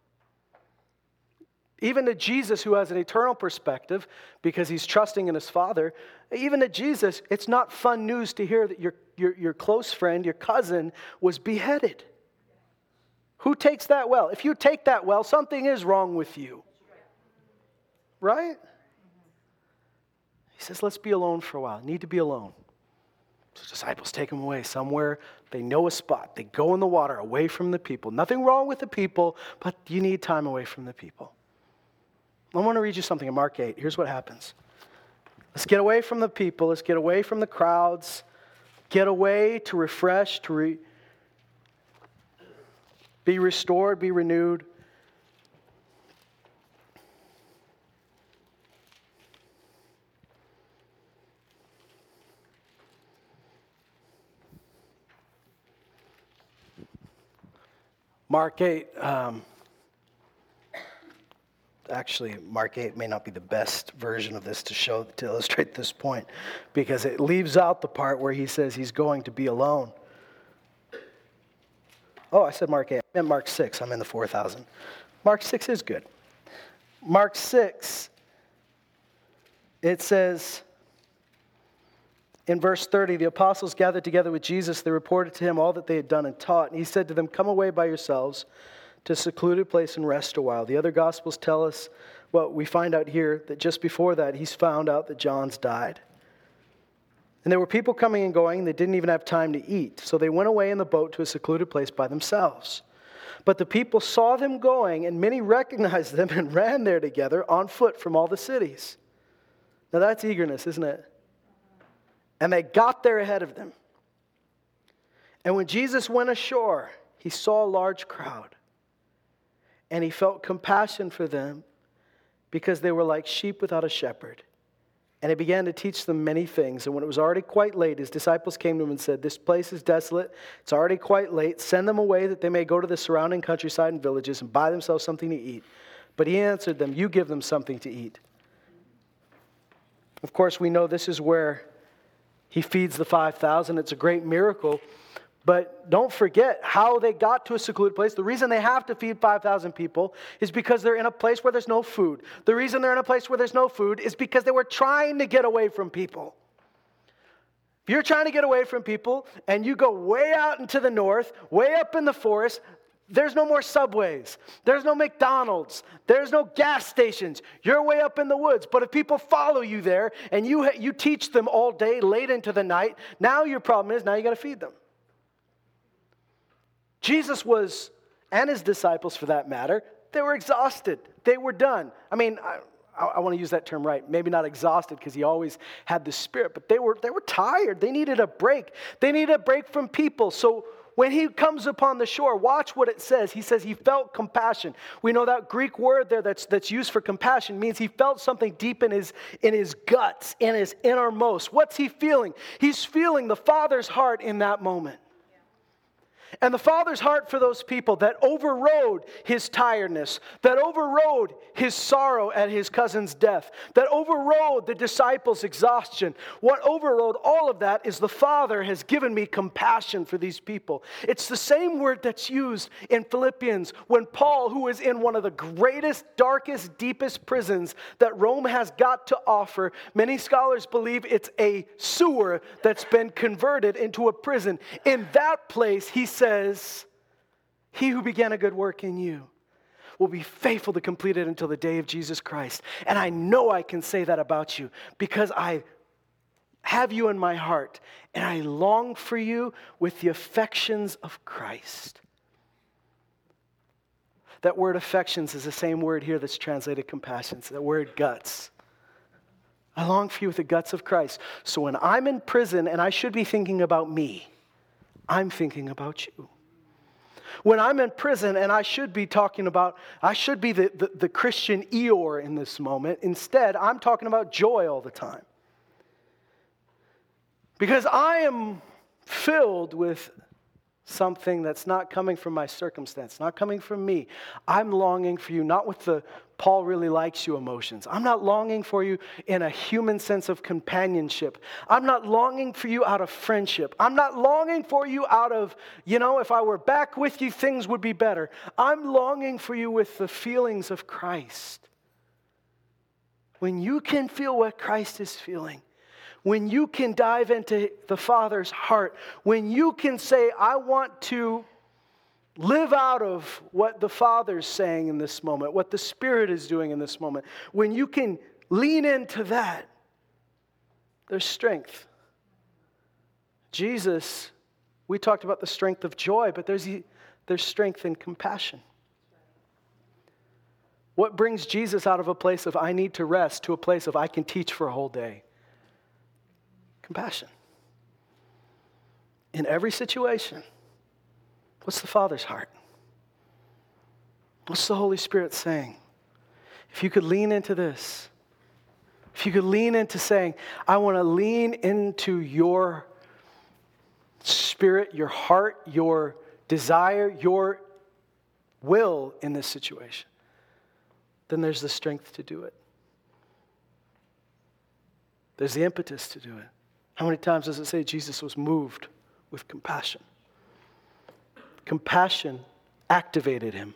Even to Jesus, who has an eternal perspective because he's trusting in his Father, even to Jesus, it's not fun news to hear that your, your, your close friend, your cousin, was beheaded. Who takes that well? If you take that well, something is wrong with you. Right? He says, let's be alone for a while. Need to be alone. So disciples take him away somewhere. They know a spot. They go in the water away from the people. Nothing wrong with the people, but you need time away from the people. I want to read you something in Mark 8. Here's what happens. Let's get away from the people. Let's get away from the crowds. Get away to refresh, to re- be restored, be renewed. Mark 8, um, actually, Mark 8 may not be the best version of this to show, to illustrate this point, because it leaves out the part where he says he's going to be alone. Oh, I said Mark 8. I meant Mark 6. I'm in the 4,000. Mark 6 is good. Mark 6, it says in verse 30 the apostles gathered together with Jesus. They reported to him all that they had done and taught. And he said to them, Come away by yourselves to a secluded place and rest a while. The other gospels tell us what well, we find out here that just before that, he's found out that John's died. And there were people coming and going, they didn't even have time to eat. So they went away in the boat to a secluded place by themselves. But the people saw them going, and many recognized them and ran there together on foot from all the cities. Now that's eagerness, isn't it? And they got there ahead of them. And when Jesus went ashore, he saw a large crowd. And he felt compassion for them because they were like sheep without a shepherd. And he began to teach them many things. And when it was already quite late, his disciples came to him and said, This place is desolate. It's already quite late. Send them away that they may go to the surrounding countryside and villages and buy themselves something to eat. But he answered them, You give them something to eat. Of course, we know this is where he feeds the 5,000. It's a great miracle. But don't forget how they got to a secluded place. The reason they have to feed 5,000 people is because they're in a place where there's no food. The reason they're in a place where there's no food is because they were trying to get away from people. If you're trying to get away from people and you go way out into the north, way up in the forest, there's no more subways. There's no McDonald's. There's no gas stations. You're way up in the woods. But if people follow you there and you, you teach them all day, late into the night, now your problem is now you got to feed them. Jesus was, and his disciples for that matter, they were exhausted. They were done. I mean, I, I, want to use that term right. Maybe not exhausted because he always had the spirit, but they were, they were tired. They needed a break. They needed a break from people. So when he comes upon the shore, watch what it says. He says he felt compassion. We know that Greek word there that's, that's used for compassion means he felt something deep in his, in his guts, in his innermost. What's he feeling? He's feeling the Father's heart in that moment. And the Father's heart for those people that overrode his tiredness, that overrode his sorrow at his cousin's death, that overrode the disciples' exhaustion, what overrode all of that is the Father has given me compassion for these people. It's the same word that's used in Philippians when Paul, who is in one of the greatest, darkest, deepest prisons that Rome has got to offer, many scholars believe it's a sewer that's been converted into a prison. In that place, he says, He who began a good work in you will be faithful to complete it until the day of Jesus Christ. And I know I can say that about you because I have you in my heart and I long for you with the affections of Christ. That word affections is the same word here that's translated compassion. that word guts. I long for you with the guts of Christ. So when I'm in prison and I should be thinking about me, I'm thinking about you. When I'm in prison and I should be talking about, I should be the, the, the Christian Eeyore in this moment, instead, I'm talking about joy all the time. Because I am filled with something that's not coming from my circumstance, not coming from me. I'm longing for you, not with the Paul really likes you emotions. I'm not longing for you in a human sense of companionship. I'm not longing for you out of friendship. I'm not longing for you out of, you know, if I were back with you, things would be better. I'm longing for you with the feelings of Christ. When you can feel what Christ is feeling, when you can dive into the Father's heart, when you can say, I want to live out of what the Father's saying in this moment, what the Spirit is doing in this moment, when you can lean into that, there's strength. Jesus, we talked about the strength of joy, but there's, there's strength in compassion. What brings Jesus out of a place of I need to rest to a place of I can teach for a whole day? Compassion. In every situation, what's the Father's heart? What's the Holy Spirit saying? If you could lean into this, if you could lean into saying, I want to lean into your spirit, your heart, your desire, your will in this situation, then there's the strength to do it. There's the impetus to do it. How many times does it say Jesus was moved with compassion? Compassion activated him.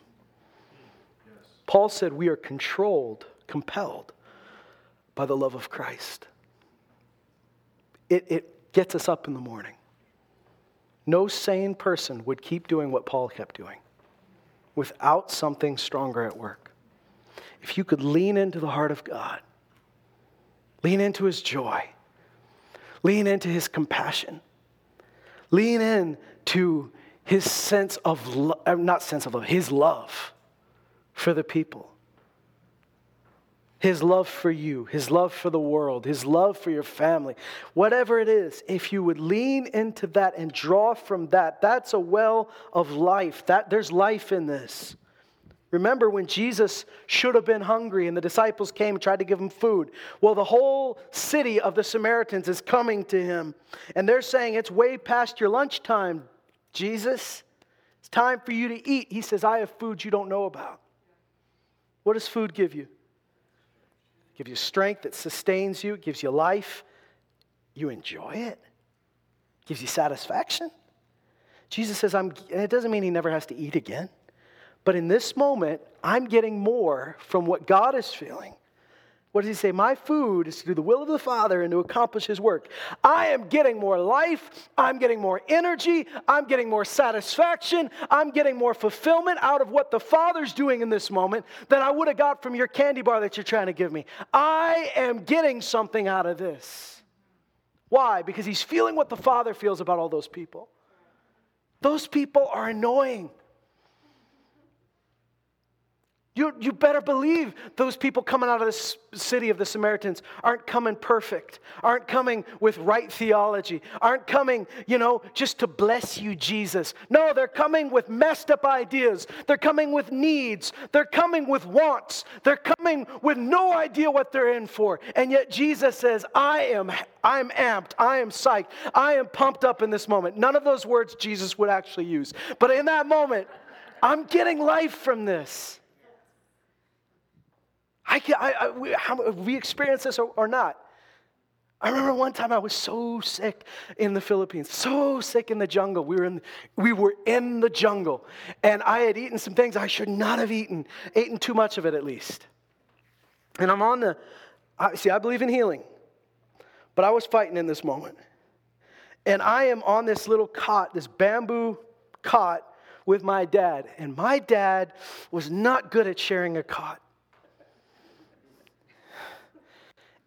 Paul said we are controlled, compelled by the love of Christ. It, it gets us up in the morning. No sane person would keep doing what Paul kept doing without something stronger at work. If you could lean into the heart of God, lean into his joy, Lean into his compassion. Lean in to his sense of love, uh, not sense of love, his love for the people. His love for you, his love for the world, his love for your family, whatever it is, if you would lean into that and draw from that, that's a well of life. That, there's life in this. Remember when Jesus should have been hungry and the disciples came and tried to give him food? Well, the whole city of the Samaritans is coming to him and they're saying, It's way past your lunchtime, Jesus. It's time for you to eat. He says, I have food you don't know about. What does food give you? It gives you strength, it sustains you, it gives you life. You enjoy it, it gives you satisfaction. Jesus says, I'm, and it doesn't mean he never has to eat again. But in this moment, I'm getting more from what God is feeling. What does he say? My food is to do the will of the Father and to accomplish his work. I am getting more life. I'm getting more energy. I'm getting more satisfaction. I'm getting more fulfillment out of what the Father's doing in this moment than I would have got from your candy bar that you're trying to give me. I am getting something out of this. Why? Because he's feeling what the Father feels about all those people. Those people are annoying. You, you better believe those people coming out of this city of the Samaritans aren't coming perfect, aren't coming with right theology, aren't coming, you know, just to bless you, Jesus. No, they're coming with messed up ideas. They're coming with needs. They're coming with wants. They're coming with no idea what they're in for. And yet Jesus says, I am, I'm amped. I am psyched. I am pumped up in this moment. None of those words Jesus would actually use. But in that moment, I'm getting life from this. I, can, I, I we, how, we experience this or, or not. I remember one time I was so sick in the Philippines, so sick in the jungle. We were in, we were in the jungle, and I had eaten some things I should not have eaten, eaten too much of it at least. And I'm on the, I, see, I believe in healing, but I was fighting in this moment. And I am on this little cot, this bamboo cot with my dad. And my dad was not good at sharing a cot.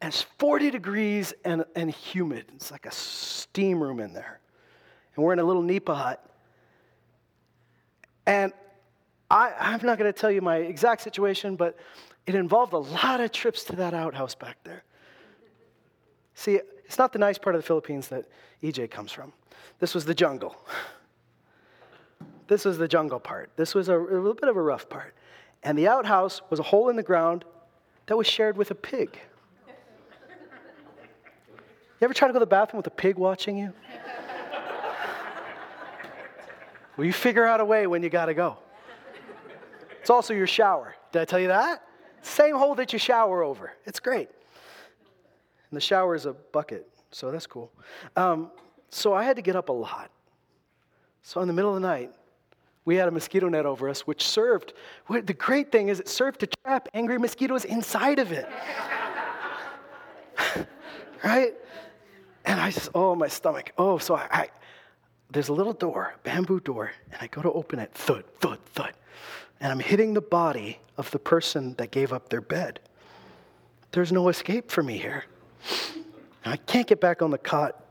And it's 40 degrees and, and humid. It's like a steam room in there. And we're in a little Nipa hut. And I, I'm not going to tell you my exact situation, but it involved a lot of trips to that outhouse back there. See, it's not the nice part of the Philippines that EJ comes from. This was the jungle. This was the jungle part. This was a, a little bit of a rough part. And the outhouse was a hole in the ground that was shared with a pig. You ever try to go to the bathroom with a pig watching you? well, you figure out a way when you got to go. It's also your shower. Did I tell you that? Same hole that you shower over. It's great. And the shower is a bucket, so that's cool. Um, so I had to get up a lot. So in the middle of the night, we had a mosquito net over us, which served. The great thing is, it served to trap angry mosquitoes inside of it. right? And I oh, my stomach. Oh, so I, I, there's a little door, bamboo door, and I go to open it, thud, thud, thud. And I'm hitting the body of the person that gave up their bed. There's no escape for me here. I can't get back on the cot.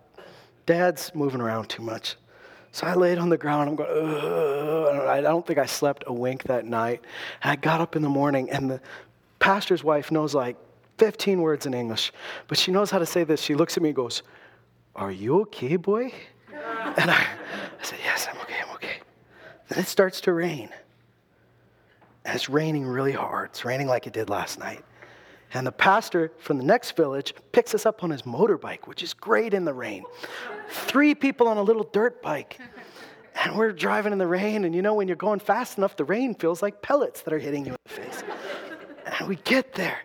Dad's moving around too much. So I laid on the ground. I'm going, Ugh. I don't think I slept a wink that night. And I got up in the morning, and the pastor's wife knows like 15 words in English, but she knows how to say this. She looks at me and goes, are you okay, boy? And I, I said, Yes, I'm okay, I'm okay. Then it starts to rain. And it's raining really hard. It's raining like it did last night. And the pastor from the next village picks us up on his motorbike, which is great in the rain. Three people on a little dirt bike. And we're driving in the rain, and you know, when you're going fast enough, the rain feels like pellets that are hitting you in the face. And we get there,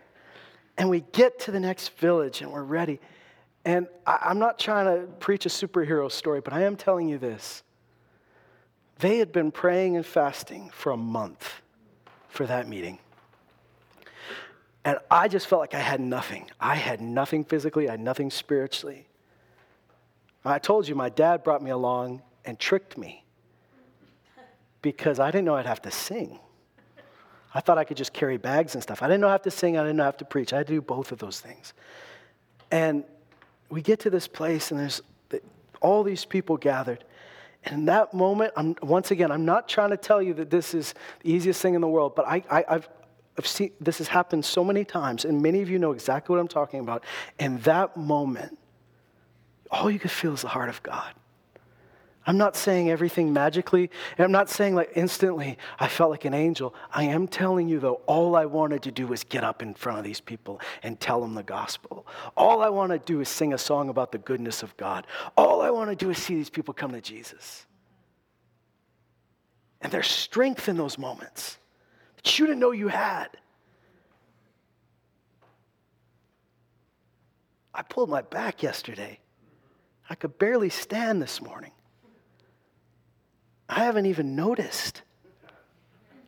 and we get to the next village, and we're ready. And I, am not trying to preach a superhero story, but I am telling you this. They had been praying and fasting for a month for that meeting. And I just felt like I had nothing. I had nothing physically, I had nothing spiritually. I told you my dad brought me along and tricked me because I didn't know I'd have to sing. I thought I could just carry bags and stuff. I didn't know I have to sing, I didn't know I have to preach. I had to do both of those things. And we get to this place and there's all these people gathered. And in that moment, I'm, once again, I'm not trying to tell you that this is the easiest thing in the world, but I, I, I've, I've seen this has happened so many times, and many of you know exactly what I'm talking about. In that moment, all you could feel is the heart of God. I'm not saying everything magically, and I'm not saying like instantly I felt like an angel. I am telling you though, all I wanted to do was get up in front of these people and tell them the gospel. All I want to do is sing a song about the goodness of God. All I want to do is see these people come to Jesus. And there's strength in those moments that you didn't know you had. I pulled my back yesterday. I could barely stand this morning. I haven't even noticed.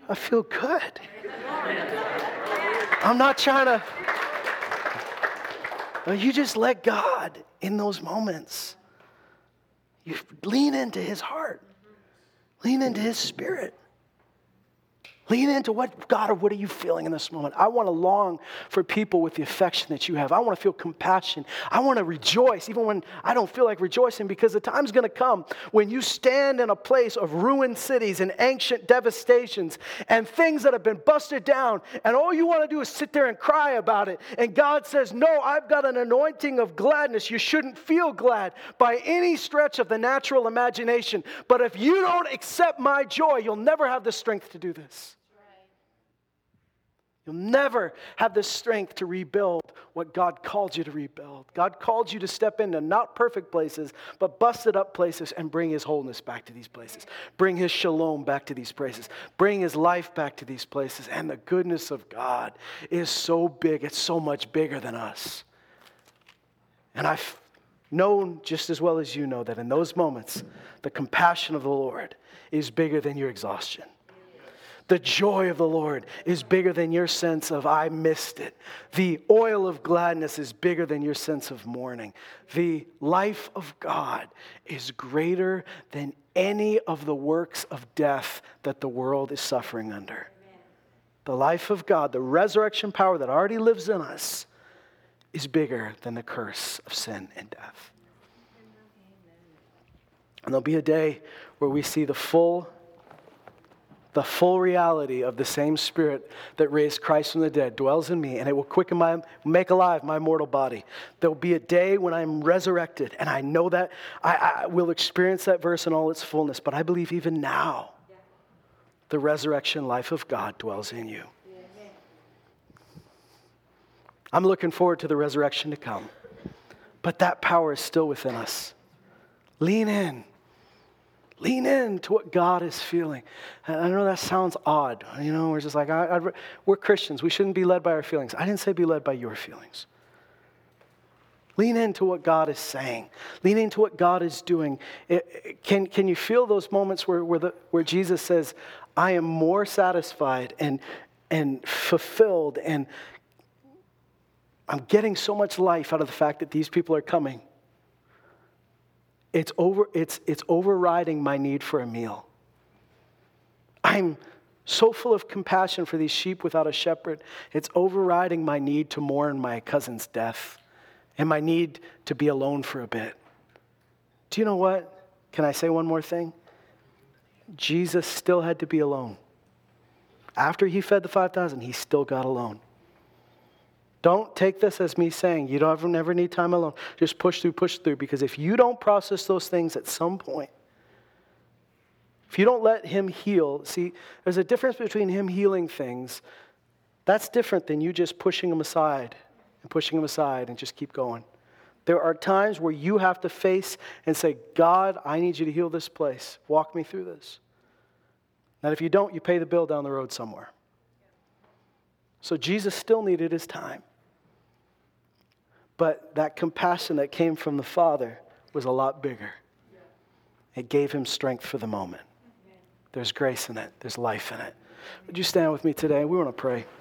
I feel good. I'm not trying to. You just let God in those moments. You lean into his heart, lean into his spirit. Lean into what, God, or what are you feeling in this moment? I want to long for people with the affection that you have. I want to feel compassion. I want to rejoice, even when I don't feel like rejoicing, because the time's going to come when you stand in a place of ruined cities and ancient devastations and things that have been busted down, and all you want to do is sit there and cry about it. And God says, No, I've got an anointing of gladness. You shouldn't feel glad by any stretch of the natural imagination. But if you don't accept my joy, you'll never have the strength to do this. You'll never have the strength to rebuild what God called you to rebuild. God called you to step into not perfect places, but busted up places and bring His wholeness back to these places. Bring His shalom back to these places. Bring His life back to these places. And the goodness of God is so big, it's so much bigger than us. And I've known just as well as you know that in those moments, the compassion of the Lord is bigger than your exhaustion. The joy of the Lord is bigger than your sense of, I missed it. The oil of gladness is bigger than your sense of mourning. The life of God is greater than any of the works of death that the world is suffering under. The life of God, the resurrection power that already lives in us, is bigger than the curse of sin and death. And there'll be a day where we see the full the full reality of the same spirit that raised Christ from the dead dwells in me, and it will quicken my, make alive my mortal body. There will be a day when I'm resurrected, and I know that I, I will experience that verse in all its fullness, but I believe even now the resurrection life of God dwells in you. I'm looking forward to the resurrection to come, but that power is still within us. Lean in. Lean in to what God is feeling. And I know that sounds odd. You know, we're just like, I, we're Christians. We shouldn't be led by our feelings. I didn't say be led by your feelings. Lean into what God is saying. Lean into what God is doing. It, it, can, can you feel those moments where, where, the, where Jesus says, I am more satisfied and, and fulfilled, and I'm getting so much life out of the fact that these people are coming? It's, over, it's, it's overriding my need for a meal. I'm so full of compassion for these sheep without a shepherd. It's overriding my need to mourn my cousin's death and my need to be alone for a bit. Do you know what? Can I say one more thing? Jesus still had to be alone. After he fed the 5,000, he still got alone. Don't take this as me saying you don't ever, never need time alone. Just push through, push through. Because if you don't process those things at some point, if you don't let Him heal, see, there's a difference between Him healing things. That's different than you just pushing Him aside and pushing Him aside and just keep going. There are times where you have to face and say, God, I need you to heal this place. Walk me through this. And if you don't, you pay the bill down the road somewhere. So Jesus still needed his time. But that compassion that came from the Father was a lot bigger. It gave him strength for the moment. There's grace in it, there's life in it. Would you stand with me today? We want to pray.